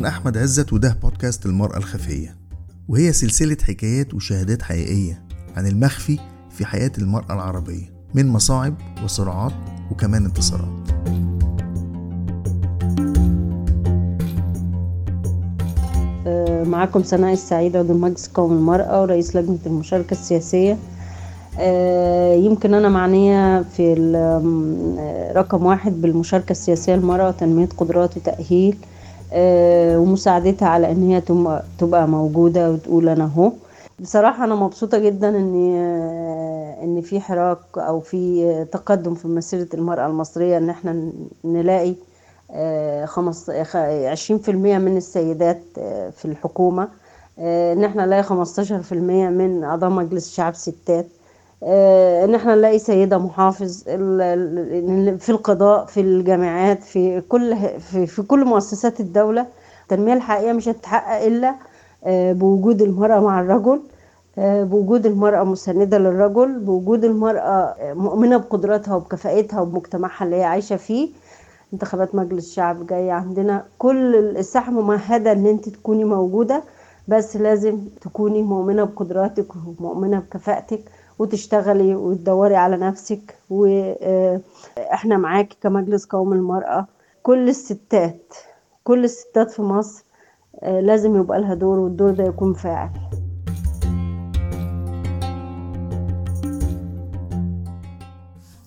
أنا أحمد عزت وده بودكاست المرأة الخفية. وهي سلسلة حكايات وشهادات حقيقية عن المخفي في حياة المرأة العربية من مصاعب وصراعات وكمان انتصارات. معاكم سناء السعيد عضو مجلس قوم المرأة ورئيس لجنة المشاركة السياسية. آه، يمكن أنا معنية في ال- رقم واحد بالمشاركة السياسية للمرأة وتنمية قدرات وتأهيل. آه، ومساعدتها على إن هي تبقى موجودة وتقول أنا أهو. بصراحة أنا مبسوطة جدا إن آه، إن في حراك أو في تقدم في مسيرة المرأة المصرية إن إحنا نلاقي آه، خمس عشرين في المية من السيدات آه، في الحكومة. آه، إن إحنا نلاقي خمستاشر في المية من أعضاء مجلس الشعب ستات. آه، إن إحنا نلاقي سيدة محافظ في القضاء في الجامعات في كل في, في كل مؤسسات الدولة. التنمية الحقيقية مش هتتحقق إلا آه، بوجود المرأة مع الرجل آه، بوجود المرأة مساندة للرجل بوجود المرأة مؤمنة بقدراتها وبكفاءتها وبمجتمعها اللي هي عايشة فيه. انتخابات مجلس الشعب جاية عندنا. كل الساحة ممهدة إن أنت تكوني موجودة بس لازم تكوني مؤمنة بقدراتك ومؤمنة بكفاءتك. وتشتغلي وتدوري على نفسك وإحنا معاكي كمجلس قوم المرأة. كل الستات كل الستات في مصر آه، لازم يبقى لها دور والدور ده يكون فاعل.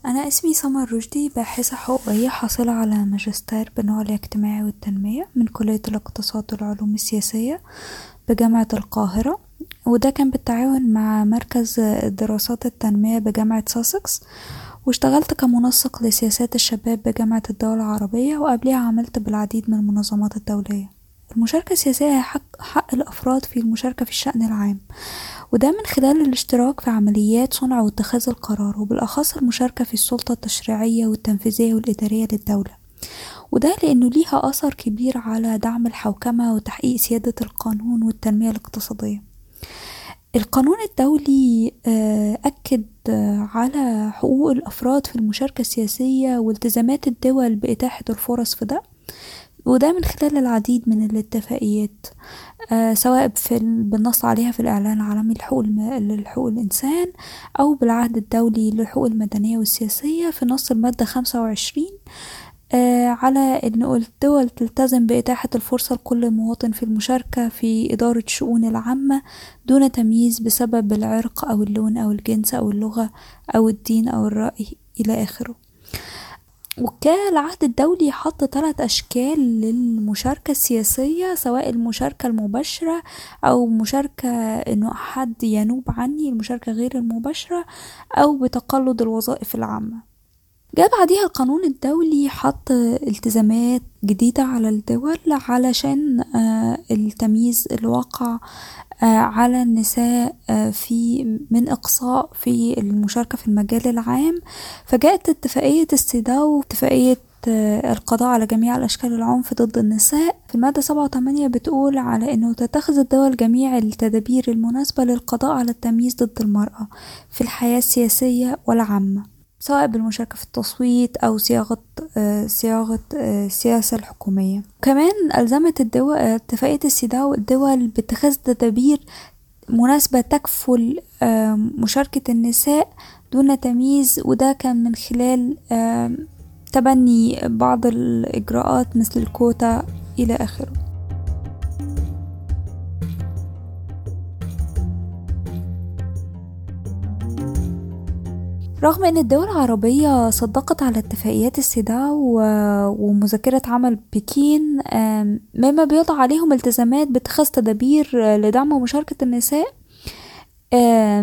أنا اسمي سمر رشدي باحثة حقوقية حاصلة على ماجستير بالنوع الاجتماعي والتنمية من كلية الاقتصاد والعلوم السياسية بجامعة القاهرة. وده كان بالتعاون مع مركز دراسات التنمية بجامعة ساسكس واشتغلت كمنسق لسياسات الشباب بجامعة الدول العربية وقبلها عملت بالعديد من المنظمات الدولية. المشاركة السياسية هي حق, حق الأفراد في المشاركة في الشأن العام وده من خلال الاشتراك في عمليات صنع واتخاذ القرار وبالأخص المشاركة في السلطة التشريعية والتنفيذية والإدارية للدولة. وده لأنه ليها أثر كبير على دعم الحوكمة وتحقيق سيادة القانون والتنمية الاقتصادية. القانون الدولي آه، أكد آه، على حقوق الأفراد في المشاركة السياسية والتزامات الدول بإتاحة الفرص في ده وده من خلال العديد من الاتفاقيات آه، سواء في ال- بالنص عليها في الإعلان العالمي لحقوق لحقوق الإنسان أو بالعهد الدولي للحقوق المدنية والسياسية في نص المادة خمسة وعشرين على أن الدول تلتزم بإتاحة الفرصة لكل مواطن في المشاركة في إدارة الشؤون العامة دون تمييز بسبب العرق أو اللون أو الجنس أو اللغة أو الدين أو الرأي إلى آخره. وكان العهد الدولي حط ثلاث أشكال للمشاركة السياسية سواء المشاركة المباشرة أو مشاركة إنه حد ينوب عني المشاركة غير المباشرة أو بتقلد الوظائف العامة. جاء بعديها القانون الدولي حط التزامات جديدة على الدول علشان آه، التمييز الواقع آه، على النساء آه، في من إقصاء في المشاركة في المجال العام. فجاءت اتفاقية السيداو اتفاقية القضاء على جميع الأشكال العنف ضد النساء. في المادة سبعة وثمانية بتقول على أنه تتخذ الدول جميع التدابير المناسبة للقضاء على التمييز ضد المرأة في الحياة السياسية والعامة. سواء بالمشاركة في التصويت أو صياغة آه، صياغة آه، السياسة الحكومية. كمان ألزمت الدول آه، اتفاقية السيداو الدول باتخاذ تدابير مناسبة تكفل آه، مشاركة النساء دون تمييز وده كان من خلال آه، تبني بعض الإجراءات مثل الكوتا إلى آخره. رغم أن الدول العربية صدقت على اتفاقيات السيداو و- ومذكرة عمل بكين مما بيضع عليهم التزامات باتخاذ تدابير لدعم مشاركة النساء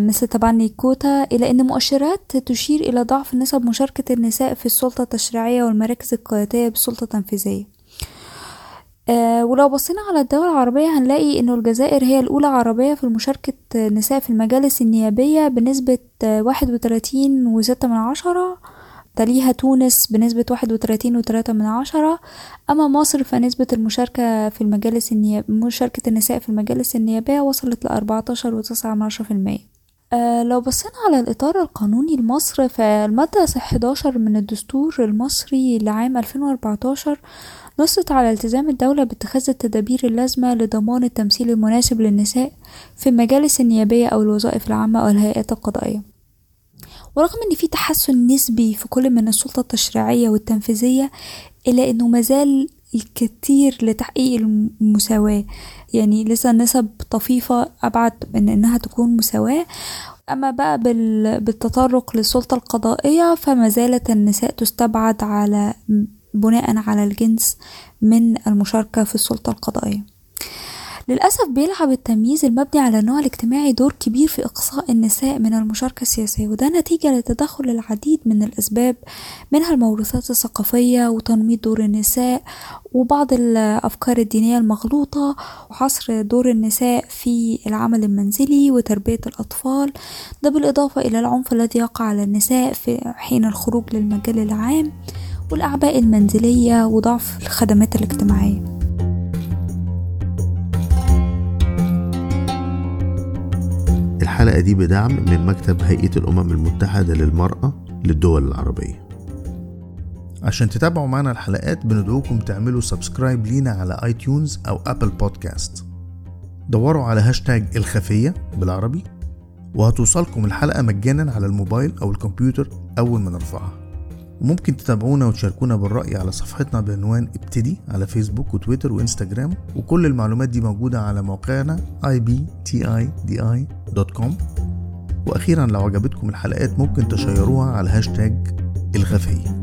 مثل تبني كوتا إلى أن مؤشرات تشير إلى ضعف نسب مشاركة النساء في السلطة التشريعية والمراكز القيادية بالسلطة التنفيذية آه، ولو بصينا على الدول العربية هنلاقي إنه الجزائر هي الأولى عربية في مشاركة النساء في المجالس النيابية بنسبة واحد وتلاتين وستة من عشرة. تليها تونس بنسبة واحد وتلاتين وتلاتة من عشرة. أما مصر فنسبة المشاركة في المجالس النياب... مشاركة النساء في المجالس النيابية وصلت لأربعتاشر وتسعة من عشرة في المية. آه لو بصينا على الإطار القانوني لمصر فالمادة 11 من الدستور المصري لعام 2014 نصت على التزام الدولة باتخاذ التدابير اللازمة لضمان التمثيل المناسب للنساء في المجالس النيابية أو الوظائف العامة أو الهيئات القضائية. ورغم إن في تحسن نسبي في كل من السلطة التشريعية والتنفيذية إلا أنه مازال الكثير لتحقيق المساواة. يعني لسه النسب طفيفة أبعد من إنها تكون مساواة. أما بقى بالتطرق للسلطة القضائية فما زالت النساء تستبعد على بناء على الجنس من المشاركة في السلطة القضائية. للأسف بيلعب التمييز المبني على النوع الاجتماعي دور كبير في إقصاء النساء من المشاركة السياسية وده نتيجة لتدخل العديد من الأسباب منها الموروثات الثقافية وتنميط دور النساء وبعض الأفكار الدينية المغلوطة وحصر دور النساء في العمل المنزلي وتربية الأطفال. ده بالإضافة إلى العنف الذي يقع على النساء في حين الخروج للمجال العام والأعباء المنزلية وضعف الخدمات الاجتماعية. الحلقة دي بدعم من مكتب هيئة الأمم المتحدة للمرأة للدول العربية. عشان تتابعوا معنا الحلقات بندعوكم تعملوا subscribe لينا على iTunes أو Apple Podcast دوروا على هاشتاج الخفية بالعربي وهتوصلكم الحلقة مجانا على الموبايل أو الكمبيوتر أول ما نرفعها. وممكن تتابعونا وتشاركونا بالرأي على صفحتنا بعنوان ابتدي على فيسبوك وتويتر وإنستجرام وكل المعلومات دي موجودة على موقعنا ibtidi.com وأخيرا لو عجبتكم الحلقات ممكن تشيروها على هاشتاج الخفيه